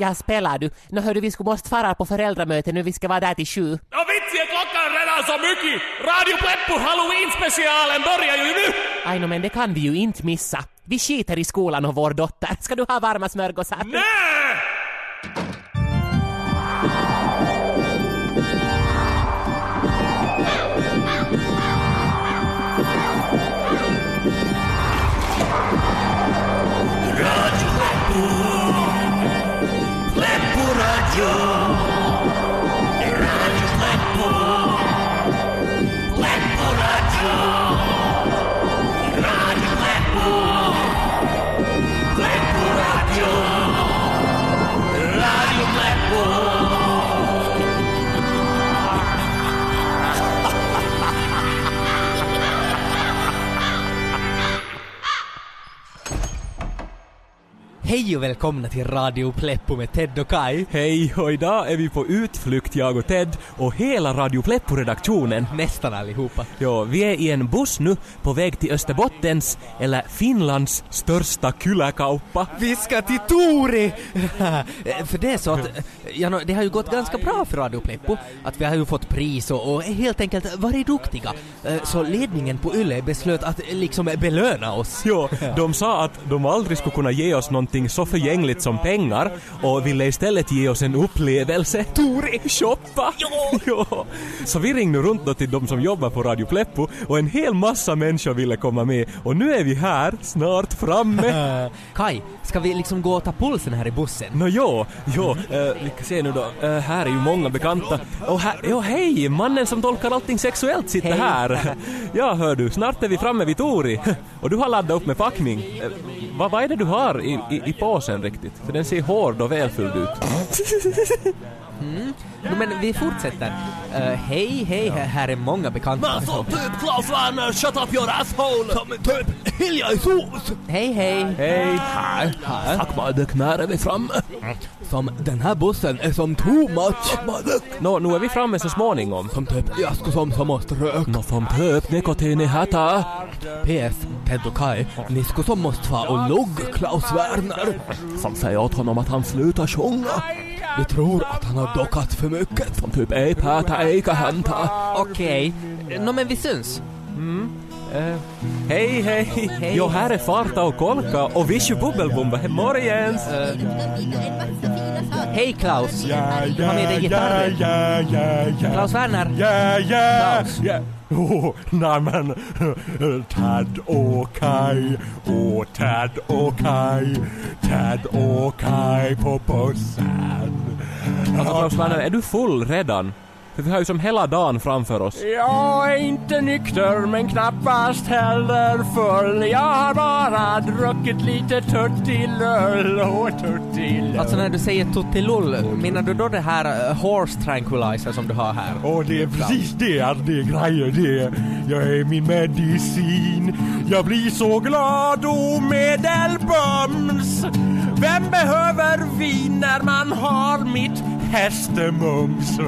Ja, spelar du? Nå hördu, vi skulle måste fara på föräldramöte nu, vi ska vara där till sju. Ja vitsi klockan redan så mycket! Radio Pleppo Halloween-specialen börjar ju nu! Aj, no, men det kan vi ju inte missa. Vi skiter i skolan och vår dotter. Ska du ha varma smörgåsar? Nej! Hej och välkomna till Radio Pleppo med Ted och Kai. Hej, och idag är vi på utflykt jag och Ted och hela Radio Pleppo-redaktionen. Nästan allihopa. Ja, vi är i en buss nu på väg till Österbottens, eller Finlands, största kyläkauppa. Vi ska till Tori! för det är så att, ja, det har ju gått ganska bra för Radio Pleppo. Att vi har ju fått pris och, och helt enkelt varit duktiga. Eh, Så ledningen på Yle beslöt att liksom belöna oss. Ja, de sa att de aldrig skulle kunna ge oss någonting så förgängligt som pengar och ville istället ge oss en upplevelse. Tori! Shoppa! Ja! ja! Så vi ringde runt då till de som jobbar på Radio Pleppo och en hel massa människor ville komma med och nu är vi här, snart framme. Kai, ska vi liksom gå och ta pulsen här i bussen? Nå jo, jo, eh, vi kan se nu då. Eh, här är ju många bekanta. Och här, ja hej, mannen som tolkar allting sexuellt sitter Hej. här. Ja hör du, snart är vi framme vid Tori. Och du har laddat upp med packning. Eh, vad, vad är det du har i, i, i påsen riktigt? För den ser hård och välfylld ut. No, men vi fortsätter. Eh, hej, hej, här- här är många bekanta. Som typ Klaus Werner, shut up your asshole! Som typ Hilja i sås! Hej, hej. Hej! Här, här. Tack Madek, när är vi framme? Som den här bussen är som too much. Nå, nu är vi framme så småningom. Som typ, jag ska som som måste röka. Nå som typ nikotin i hätta. PS, Ted och Kai, ni ska som måste vara och lugg Klaus Werner. Som säger åt honom att han slutar sjunga. Vi tror att han har dockat för mycket. Som typ ej päätä eikä häntä. Okej, no men vi syns. Eh, hej, hej! Hej. Jo, här är Farta och Kolka och Vishu Bubbelbomba. Morgens! Hej Klaus. Du har med dig gitarren. Ja, ja, ja. Klaus Werner. Ja, ja, Klaus. Oh, nej men, Tad och Kai, och Tad och Kai, Tad och Kai på bussen. Alltså Werner, är du full redan? För vi har ju som hela dagen framför oss. Jag är inte nykter men knappast heller full. Jag har bara druckit lite tuttilull och tuttilull. Alltså när du säger tuttilull, menar du då det här eh, horse tranquilizer som du har här? Och det är precis det, att det är grejer det. Jag är min medicin. Jag blir så glad och medelbums. Vem behöver vin när man har mitt hästemums?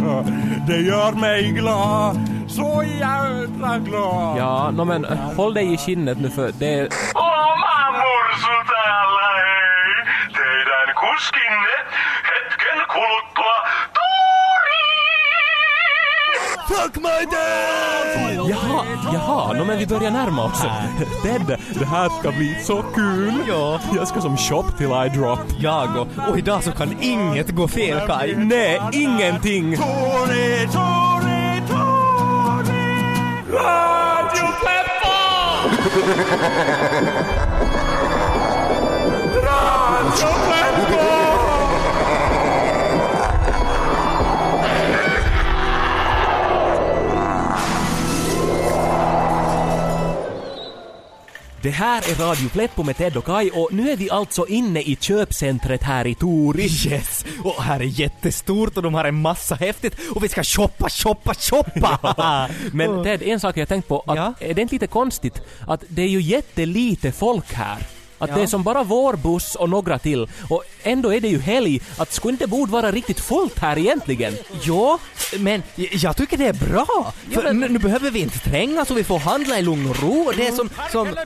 Det gör mig glad, så jävla glad. Ja, no, men håll dig i skinnet nu för det är... Åh mammor så täällä hei, teidän kuskinne Fuck my dad! Jaha, jaha, no, men vi börjar närma oss. Ted, det här ska bli så kul! Ja. Jag ska som shop till I drop. Jag och, och idag så kan inget gå fel Kai. Nej, ingenting! Tori, Tori, Tori! Radio Pleppo! Radio Pleppo! Det här är Radio Pleppo med Ted och Kai och nu är vi alltså inne i köpcentret här i Tori. Yes! Och här är jättestort och de har en massa häftigt och vi ska shoppa, shoppa, shoppa! Men Ted, en sak jag tänkt på, att Ja? är det inte lite konstigt att det är ju jättelite folk här? Att Ja. det är som bara vår buss och några till. Och ändå är det ju helg. Att skulle inte borde vara riktigt fullt här egentligen? Ja, men jag tycker det är bra! För men- nu, behöver vi inte trängas och vi får handla i lugn och ro det är som... som Här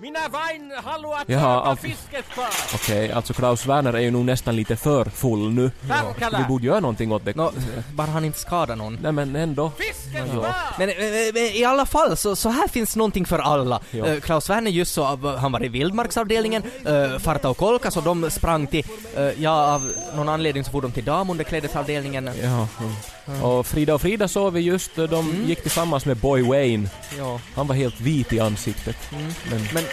mina! Minä vain haluat Jaha, fisket kvar. Okej, alltså Klaus Werner är ju nog nästan lite för full nu. Perkele! Vi borde göra någonting åt det. Nå, bara han inte skadar någon. Nej men ändå. Fisken Ja. Men, men, men i alla fall, så, så här finns någonting för alla. Ja. Eh, Klaus Werner just så, han var i vildmarksavdelningen, uh, Farta och Kolka så de sprang till, eh, ja av någon anledning så for de till damunderklädesavdelningen. Ja. mm. Och Frida och Frida såg vi just, de Mm. gick tillsammans med Boy Wayne. Ja. Han var helt vit i ansiktet. Mm. Men, Men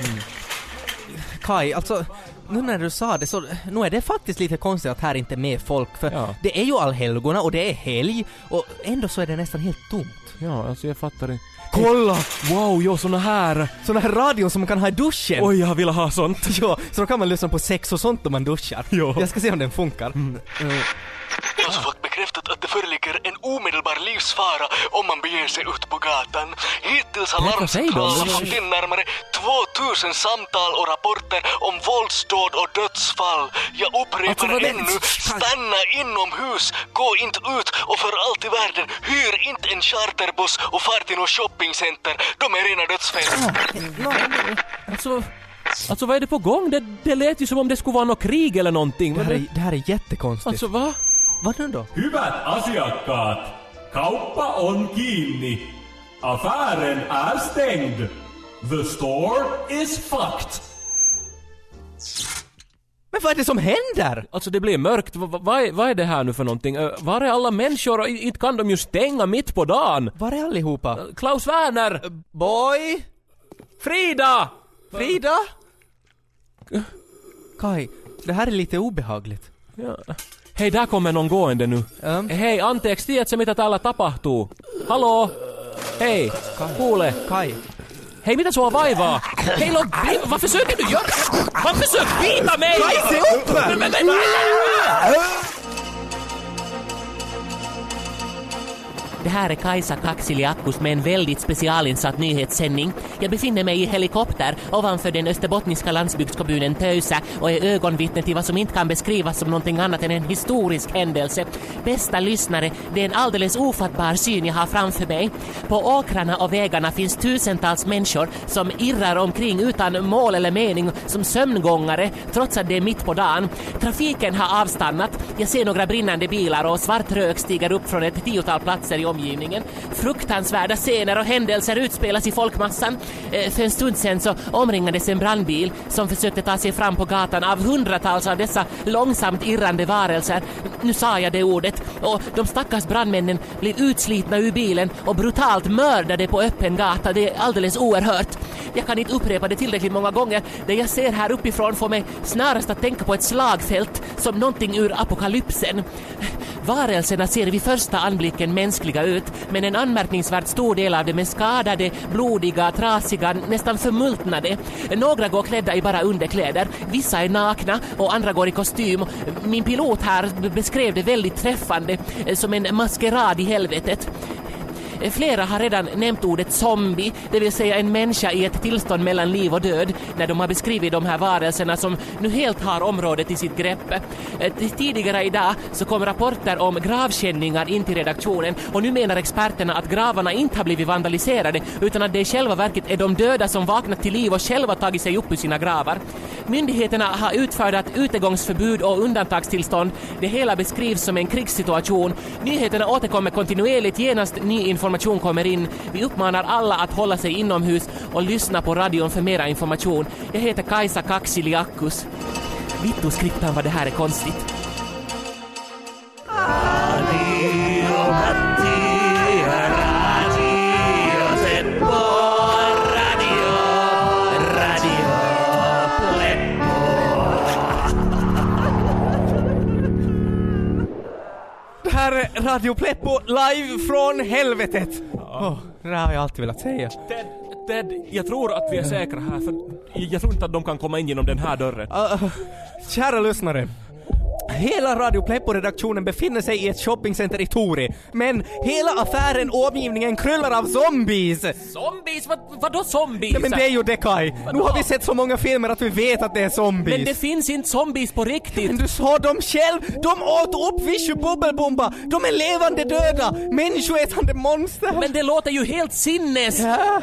Kai, alltså nu när du sa det så, nu är det faktiskt lite konstigt att här inte är med folk för Ja. det är ju allhelgona och det är helg och ändå så är det nästan helt tomt. ja, alltså jag fattar inte. Kolla! Wow, jo såna här! Såna här radion som man kan ha i duschen! Oj, jag vill ha sånt. Ja, så då kan man lyssna på sex och sånt om man duschar. Ja. Jag ska se om den funkar. Eh, Jag har fått bekräftat att det föreligger en omedelbar livsfara om man beger sig ut på gatan. Hittills har larmcentralen fått in närmare 2000 samtal och rapporter om våldsdåd och dödsfall. Jag upprepar Alltså, vad det- ännu, stanna inomhus, gå inte ut och för allt i världen, hyr inte en charterbuss och far till något shoppingcenter. De är rena dödsfällor. Alltså, alltså vad är det på gång? Det, det lät ju som om det skulle vara något krig eller någonting. Det här, är, det, det här är jättekonstigt. alltså va? Vad då? Hyvät asiakkaat, kauppa on kiinni. Affären är stängd. The store is fucked. Men vad är det som händer? Alltså det blir mörkt. Va, va, vad, är, vad är det här nu för någonting? Uh, var är alla människor? I- Inte kan de ju stänga mitt på dagen. Var är allihopa? Uh, Klaus Werner! Boy? Frida! Frida? Kai, det här är lite obehagligt. Ja. Hei, där kommer någon gående nu. Um, Hei, anteeksi, tiedätkö mitä täällä tapahtuu? Hallå? Hei, kuule. Kai. Hei, mitä sua vaivaa? Hei, låt bli! Vad försöker du göra? Vad försöker bita mig? Kai, se upp! Det här är Kajsa Kaksiliakkus med en väldigt specialinsatt nyhetssändning. Jag befinner mig i helikopter ovanför den österbottniska landsbygdskommunen Töysä och är ögonvittne till vad som inte kan beskrivas som någonting annat än en historisk händelse. Bästa lyssnare, det är en alldeles ofattbar syn jag har framför mig. På åkrarna och vägarna finns tusentals människor som irrar omkring utan mål eller mening som sömngångare trots att det är mitt på dagen. Trafiken har avstannat. Jag ser några brinnande bilar och svart rök stiger upp från ett tiotal platser i omgivningen. Fruktansvärda scener och händelser utspelas i folkmassan. Eh, för en stund sedan så omringades en brandbil som försökte ta sig fram på gatan av hundratals av dessa långsamt irrande varelser. Nu sa jag det ordet. Och de stackars brandmännen blir utslitna ur bilen och brutalt mördade på öppen gata. Det är alldeles oerhört. Jag kan inte upprepa det tillräckligt många gånger. Det jag ser här uppifrån får mig snarast att tänka på ett slagfält som någonting ur apokalypsen. Varelserna ser vid första anblicken mänskliga ut, men en anmärkningsvärt stor del av dem är skadade, blodiga, trasiga, nästan förmultnade. Några går klädda i bara underkläder, vissa är nakna och andra går i kostym. Min pilot här beskrev det väldigt träffande, som en maskerad i helvetet. Flera har redan nämnt ordet zombie, det vill säga en människa i ett tillstånd mellan liv och död, när de har beskrivit de här varelserna som nu helt har området i sitt grepp. Eh, tidigare idag så kom rapporter om gravkänningar in till redaktionen och nu menar experterna att gravarna inte har blivit vandaliserade utan att det i själva verket är de döda som vaknat till liv och själva tagit sig upp ur sina gravar. Myndigheterna har utfärdat utegångsförbud och undantagstillstånd. Det hela beskrivs som en krigssituation. Nyheterna återkommer kontinuerligt genast ny information kommer in. Vi uppmanar alla att hålla sig inomhus och lyssna på radion för mera information. Jag heter Kajsa Kaksiliakus. Vittuskriptan vad det här är konstigt. Radio Pleppo live från helvetet! Åh, det där har jag alltid velat säga. Ted, Ted, jag tror att vi är säkra här för jag tror inte att de kan komma in genom den här dörren. Uh, kära lyssnare. Hela Radio Pleppo-redaktionen befinner sig i ett shoppingcenter i Tori, men hela affären och omgivningen kryllar av zombies! Zombies? Vad, vadå zombies? Ja men det är ju det Kai. Nu har vi sett så många filmer att vi vet att det är zombies. Men det finns inte zombies på riktigt. Men du sa dem själv! De åt upp Vishu Bubbelbomba! De är levande döda! Människoätande monster! Men det låter ju helt sinnes! Ja,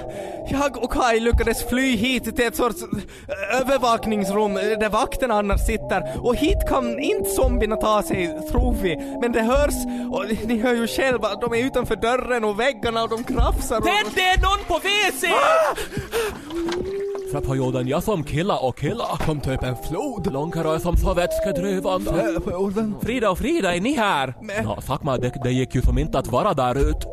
jag och Kai lyckades fly hit till ett sorts äh, övervakningsrum där vakterna annars sitter och hit kan inte zombierna ta sig, tror vi. Men det hörs, och ni hör ju själva, de är utanför dörren och väggarna och de krafsar och... Ted, det är någon på WC! Frappajoden, jag som killa och killa. Som typ en flod. Långkarö som så vätskedrivande. Äh, Frida och Frida, är ni här? Men- fuck man, det, det gick ju som inte att vara där ut.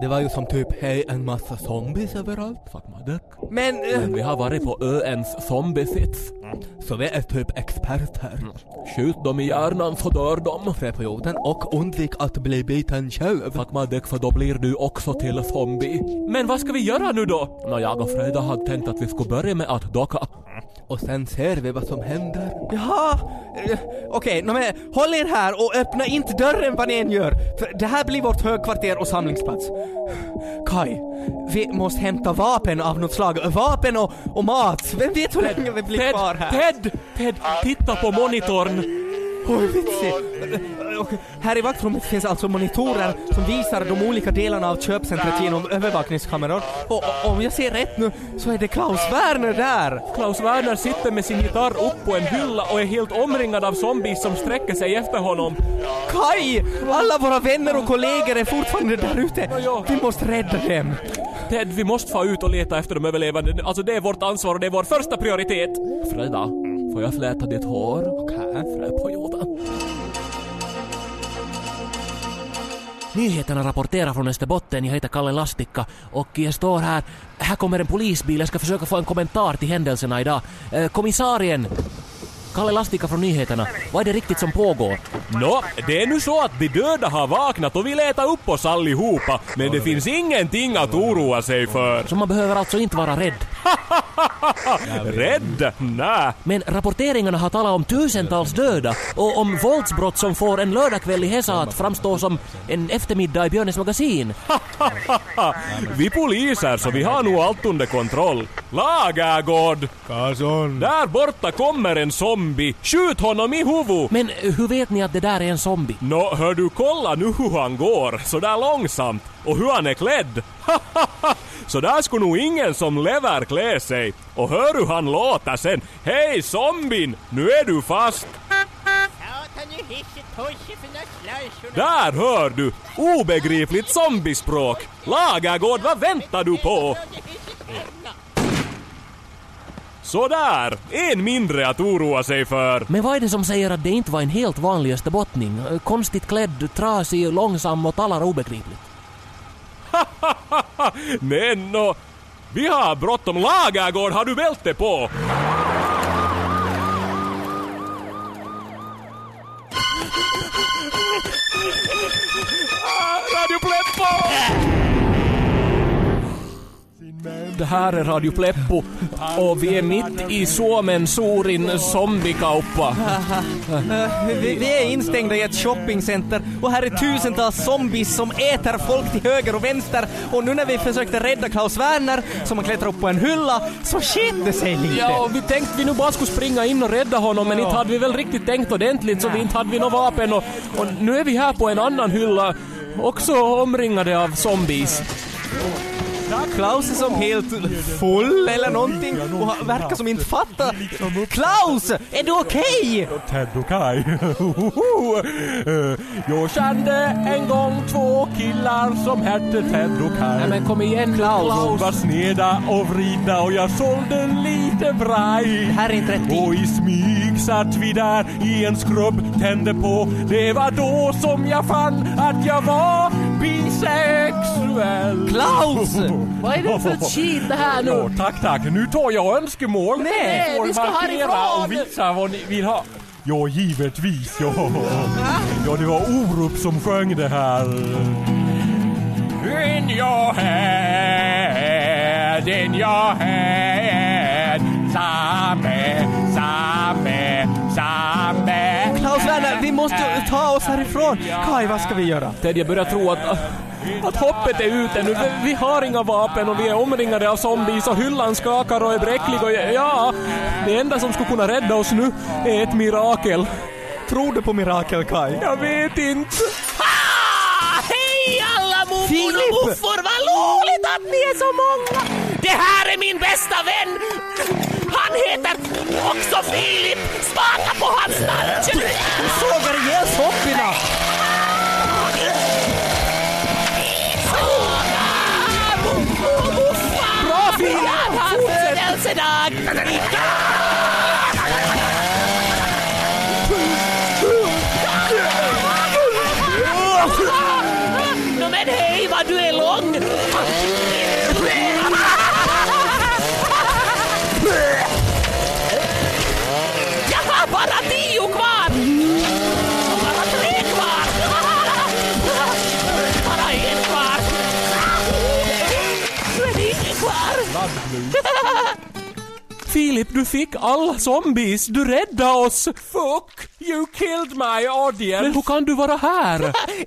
Det var ju som typ, hej, en massa zombies överallt. Fuck man, det. Men, äh, Men vi har varit på öns zombiesits. så vi är typ experter. Skjut dem i hjärnan så dör de. Frappajoden och undvik att bli biten själv. Fuck man, det, för då blir du också till zombie. Men vad ska vi göra nu då? Nå, jag och Frida hade tänkt att vi skulle börja med att docka. Och sen ser vi vad som händer. Jaha, eh, okej, nå men håll er här och öppna inte dörren vad ni än gör. För det här blir vårt högkvarter och samlingsplats. Kai, vi måste hämta vapen av något slag. Vapen och, och mat. Vem vet hur länge vi blir Ted, kvar här? Ted, Ted, titta på monitorn. Oj, vitsig. Och Här i vaktrummet finns alltså monitorer som visar de olika delarna av köpcentret genom övervakningskameror. Och, och om jag ser rätt nu så är det Klaus Werner där. Klaus Werner sitter med sin gitarr upp på en hylla och är helt omringad av zombies som sträcker sig efter honom. Kai! Alla våra vänner och kollegor är fortfarande där ute. Vi måste rädda dem. Ted, vi måste få ut och leta efter de överlevande. Alltså det är vårt ansvar och det är vår första prioritet. Frida, får jag fläta ditt hår? Okej. Frö Nyheterna rapporterar från Österbotten. Jag heter Kalle Lastikka och jag står här. Här kommer en polisbil. Jag ska försöka få en kommentar till händelserna idag. Eh, kommissarien! Kalle Lastikka från nyheterna. Vad är det riktigt som pågår? Nå, det är nu så att de döda har vaknat och vill äta upp oss allihopa, men det finns ingenting att oroa sig för. Så man behöver alltså inte vara rädd. Rädd? Nä. Men rapporteringarna har talat om tusentals döda och om våldsbrott som får en lördagkväll i Hesa att framstå som en eftermiddag i Björnes magasin. Vi poliser så vi har nog allt under kontroll. Lagergård! Kason. Där borta kommer en zombie. Skjut honom i huvudet! Men hur vet ni att det där är en zombie? Nå, hör du, kolla nu hur han går, så där långsamt. Och hur han är klädd. så där skulle nog ingen som lever klä sig. Och hör hur han låter sen. Hej zombien, nu är du fast. Där hör du! Obegripligt zombiespråk. Lagergård, vad väntar du på? Sådär, en mindre att oroa sig för. Men vad är det som säger att det inte var en helt vanlig österbottning? Eh, Konstigt klädd, trasig, långsam och talar obegripligt. Nej, nå, vi har bråttom. Lagergård, har du bälte på? Det här är Radio Pleppo och vi är mitt i Suomen suurin zombiekauppa. Eh, vi, vi är instängda i ett shoppingcenter och här är tusentals zombies som äter folk till höger och vänster och nu när vi försökte rädda Klaus Werner som har klättrat upp på en hylla så sket det sig lite. Ja, och vi tänkte vi nu bara skulle springa in och rädda honom men inte hade vi väl riktigt tänkt ordentligt så vi inte hade vi något vapen och, och nu är vi här på en annan hylla också omringade av zombies. Klaus är som helt full eller någonting och verkar som inte fattar. Klaus! Är du okej? Ted och Kai. Eh, Jag kände en gång två killar som hette Ted och Kai. Nej men kom igen Klaus. De var sneda och vridna och jag sålde lite braj. Det här är inte rätt Och i smyg satt vi där i en skrubb, tände på. Det var då som jag fann att jag var bisexuell. Klaus! Vad är det för skit det här Ja, nu? tack, tack. Nu tar jag önskemål. Nej, vi ska härifrån. och visa vad ni vill ha. Ja, givetvis. Ja, ja det var Orup som sjöng det här. In your head, in your head Samme, samme, samme Klaus Werner, vi måste härifrån. Kai, vad ska vi göra? Ted, jag börjar tro att, att hoppet är ute nu. Vi- har inga vapen och vi är omringade av zombies och hyllan skakar och är bräcklig och ja, det enda som skulle kunna rädda oss nu är ett mirakel. Tror du på mirakel, Kai? Jag vet inte. Ah, hej alla Filip! och muffor! Vad roligt att ni är så många! Det här är min bästa vän! Han heter också Filip! Smaka på hans namn! Sågar ihjäl zombierna! Bra Filip! Hans födelsedag! Filip, du fick alla zombies. Du räddade oss. Fuck! You killed my Men audience! hur kan du vara här? Ja,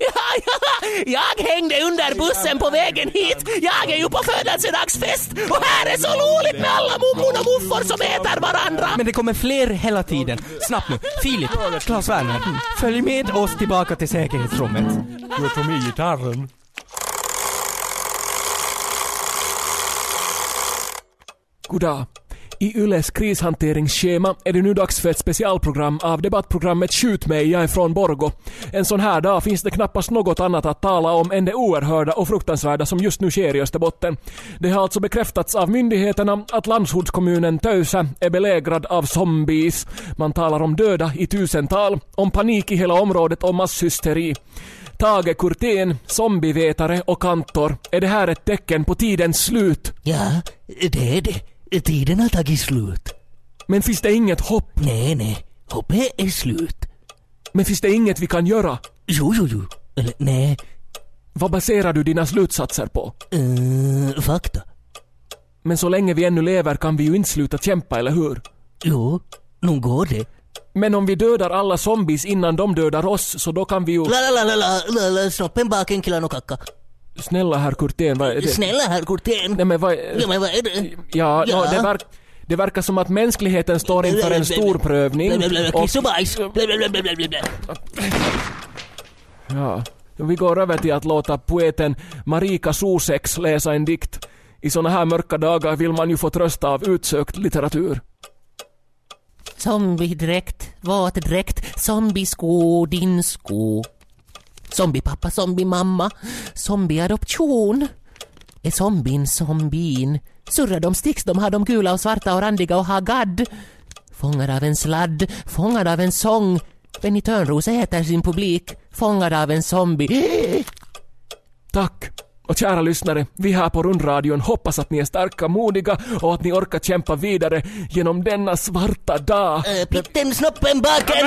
ja, jag hängde under bussen på vägen hit. Jag är ju på födelsedagsfest och här är så roligt med alla mummor och muffar som äter varandra. Men det kommer fler hela tiden. Snabbt nu. Filip, Claes Werner, följ med oss tillbaka till säkerhetsrummet. Du tog med gitarren. Goddag. I Yles krishanteringsschema är det nu dags för ett specialprogram av debattprogrammet Skjut mig, jag är från Borgo. En sån här dag finns det knappast något annat att tala om än det oerhörda och fruktansvärda som just nu sker i Österbotten. Det har alltså bekräftats av myndigheterna att landsortskommunen Töysä är belägrad av zombies. Man talar om döda i tusental, om panik i hela området och masshysteri. Tage Kurtén, zombievetare och kantor, är det här ett tecken på tidens slut? Ja, det är det. Tiden har tagit slut. Men finns det inget hopp? Nej, nej. Hoppet är slut. Men finns det inget vi kan göra? Jo, jo, jo. Eller nej. Vad baserar du dina slutsatser på? Uh, fakta. Men så länge vi ännu lever kan vi ju inte sluta kämpa, eller hur? Jo, nu går det. Men om vi dödar alla zombies innan de dödar oss, så då kan vi ju... La, la, la, la, la, la, la, snoppen baken, killan och kacka. Snälla herr Kurtén, vad är det? Snälla herr Kurtén. Nej men vad... Ja, men vad är det? Ja, Ja. nå, det, verk, det verkar som att mänskligheten står inför en stor prövning. Och- Kiss och bajs. Ja. Vi går över till att låta poeten Marika Suseks läsa en dikt. I såna här mörka dagar vill man ju få trösta av utsökt litteratur. Zombiedräkt, våtdräkt, zombiesko, din sko. Zombiepappa, zombiemamma, zombieadoption. Är zombien zombien? Surrar de sticks, de har de gula och svarta och randiga och har gadd. Fångad av en sladd, fångad av en sång. Benny Törnros äter sin publik, fångad av en zombie. Tack! Och kära lyssnare, vi här på rundradion hoppas att ni är starka, modiga och att ni orkar kämpa vidare genom denna svarta dag. Eh, Pitten, snoppen baken.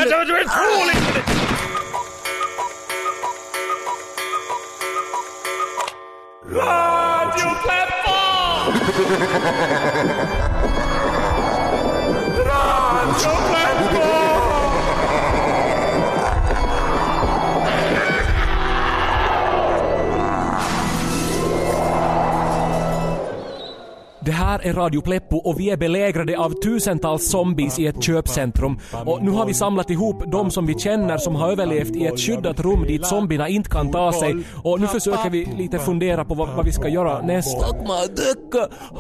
Radio Pleppo! Radio Pleppo! Här är Radio Pleppo och vi är belägrade av tusentals zombies i ett köpcentrum. Och nu har vi samlat ihop de som vi känner som har överlevt i ett skyddat rum dit zombierna inte kan ta sig. Och nu försöker vi lite fundera på vad, vad vi ska göra nästa. Dagmar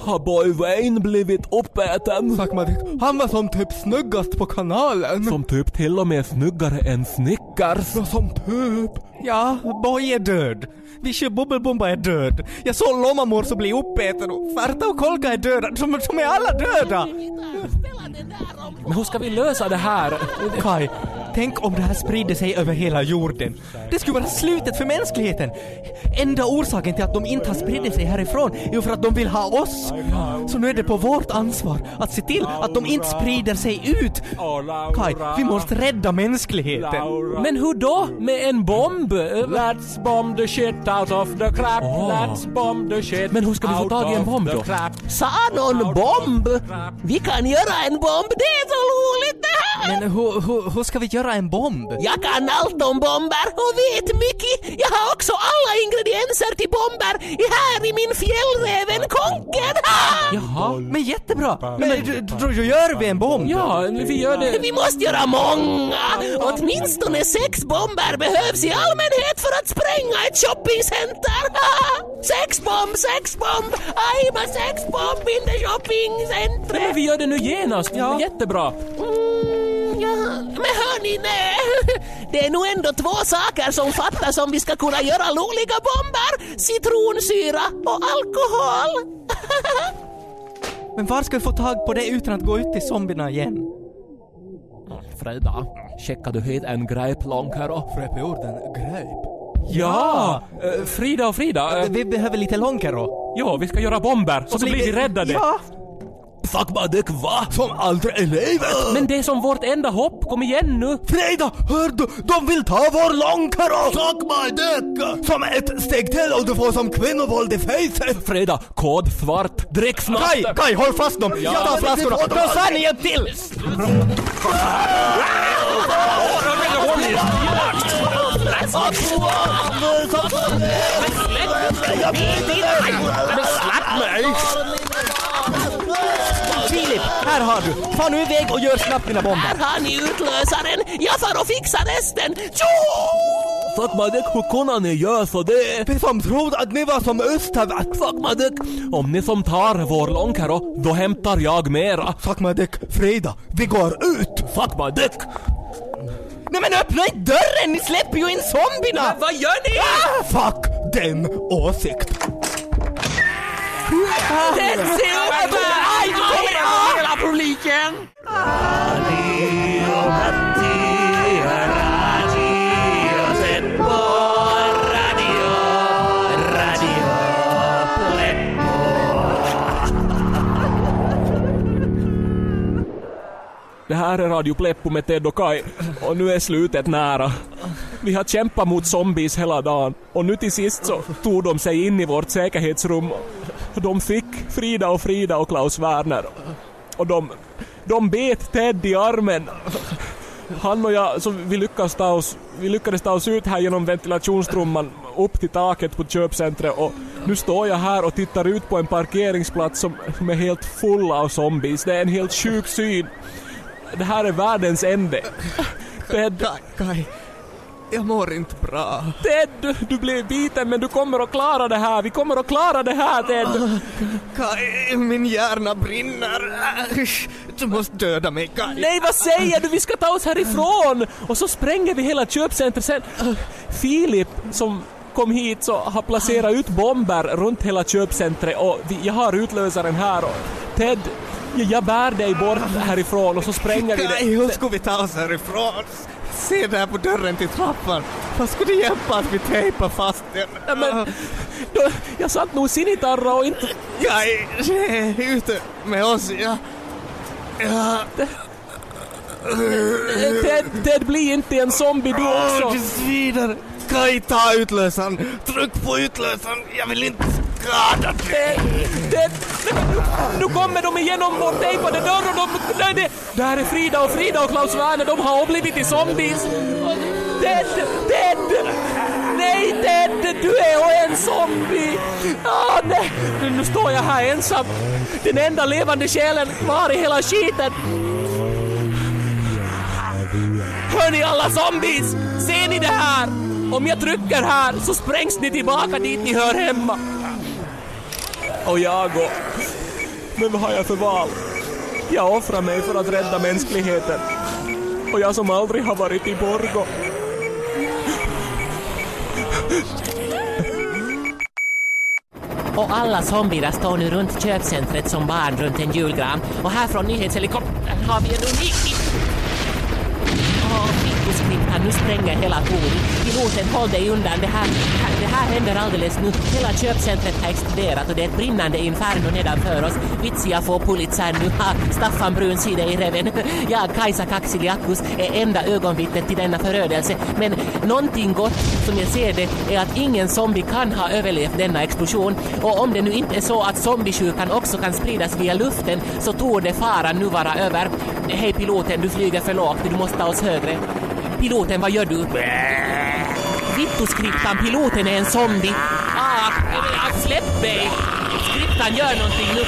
har Boy Wayne blivit uppäten? Sakmadik, han var som typ snyggast på kanalen. Som typ till och med snyggare än Snickers. Ja, som typ. Ja, Boy är död. Vichy Bubbelbomba är död. Jag såg Lomamor som bli uppäten och Farta och Kolka är döda. De, de är alla döda! Men hur ska vi lösa det här? Kai, tänk om det här sprider sig över hela jorden. Det skulle vara slutet för mänskligheten. Enda orsaken till att de inte har spridit sig härifrån är ju för att de vill ha oss. Så nu är det på vårt ansvar att se till att de inte sprider sig ut. Kai, vi måste rädda mänskligheten. Men hur då? Med en bomb? Let's bomb the shit out of the crap. Let's bomb the shit Men hur ska vi få tag i en bomb då? Sa någon bomb? Vi kan göra en bomb, det är så roligt det här! Men hur, hur, hur ska vi göra en bomb? Jag kan allt om bomber och vet mycket. Jag har också alla ingredienser till bomber här i min fjällräven Konken. Jaha. Men jättebra! Men då, då, då gör vi en bomb! Ja, vi gör det. Vi måste göra många. Åtminstone sex bomber behövs i allmänhet för att spränga ett shoppingcenter. sex bomb, sex bomb, I'm a sex bomb in the shopping center. Men vi gör det nu genast. Ja. Jättebra. Mm, hörni, nej. Det är nog ändå två saker som fattas om vi ska kunna göra roliga bomber. Citronsyra och alkohol. Men var ska vi få tag på det utan att gå ut till zombierna igen? Freda, checkar du hit en greip långkaro? Fräp i orden gröp. Ja! eh, Frida och Frida. eh, Vi behöver lite långkaro. ja, vi ska göra bomber så, så blir vi räddade. Ja! Fuck va? Som aldrig i livet! Men det är som vårt enda hopp. Kom igen nu. Frida, hör du? De vill ta vår långkaro! Suck my dick! Som ett steg till och du får som kvinnovåld i facet! Freda, kod svart. Drick snabbt. Kai, Kai, håll fast dem! Ja, Ta flaskorna! Då sa ni hjälp till! Filip, här har du! Far nu iväg och gör snabbt dina bomber. Här har ni utlösaren. Jag far och fixar resten. Tjo! Fuck my dick, hur kunde ni göra så det? Vi som trodde att ni var som östervärld! Fuck my dick. Om ni som tar vår långkaro, då hämtar jag mera. Fuck my dick, Frida, vi går ut! Fuck my dick. Nej men öppna inte dörren! Ni släpper ju in zombierna! Vad gör ni? Ah, fuck den åsikt! Den ser upp! Aj, nu kommer hela publiken! Det här är Radio Pleppo med Ted och Kai och nu är slutet nära. Vi har kämpat mot zombies hela dagen och nu till sist så tog de sig in i vårt säkerhetsrum de fick Frida och Frida och Klaus Werner. Och de, de bet Ted i armen. Han och jag, så vi, lyckades ta oss, vi lyckades ta oss ut här genom ventilationstrumman upp till taket på köpcentret och nu står jag här och tittar ut på en parkeringsplats som, som är helt full av zombies. Det är en helt sjuk syn. Det här är världens ände. Ted, Kai, jag mår inte bra. Ted, du, blev biten men du kommer att klara det här. Vi kommer att klara det här Ted. Kai, min hjärna brinner. Du måste döda mig, Kai. Nej vad säger du? Vi ska ta oss härifrån! Och så spränger vi hela köpcentret sen. Filip som kom hit så har placerat ut bomber runt hela köpcentret och vi, jag har utlösaren här och Ted, jag, bär dig bort härifrån och så spränger vi det. hur ska vi ta oss härifrån? Se där på dörren till trappan. Vad skulle det hjälpa att vi tejpar fast den? Ja, men, då, jag satt nog sinitarra och inte... Kai, ute med oss. Ja. Ja. Ted, Ted, bli inte en zombie du också! Det svider. Kai, ta utlösaren. Tryck på utlösaren. Jag vill inte skada dig. Det, Ted, nu kommer de igenom vår tejpade dörr och de... Nej, det, där är Frida och Frida och Klaus Werner, de har blivit till zombies. Ted, Ted! Nej Ted, du är en zombie! Ah, nej. Nu står jag här ensam. Den enda levande själen kvar i hela skiten. Hör ni alla zombies? Ser ni det här? Om jag trycker här så sprängs ni tillbaka dit ni hör hemma. Och jag och... Men vad har jag för val? Jag offrar mig för att rädda mänskligheten. Och jag som aldrig har varit i Borgo. Och alla zombierna står nu runt köpcentret som barn runt en julgran. Och här från nyhetshelikoptern har vi en unik... Åh, nu spränger hela tornet. Piloten, håll dig undan. Det här, det här händer alldeles nu. Hela köpcentret har exploderat och det är ett brinnande inferno nedanför oss. Vitsia får Pulitzer nu. Ha, Staffan Brun i reven. Jag, Kajsa Kaksiliakus, är enda ögonvittnet till denna förödelse. Men någonting gott, som jag ser det, är att ingen zombie kan ha överlevt denna explosion. Och om det nu inte är så att zombiesjukan också kan spridas via luften så torde faran nu vara över. Hej piloten, du flyger för lågt, du måste ta oss högre. Piloten, vad gör du? Vittuskriptan, piloten är en zombie. Ah, släpp mig! Skriptan, gör någonting nu.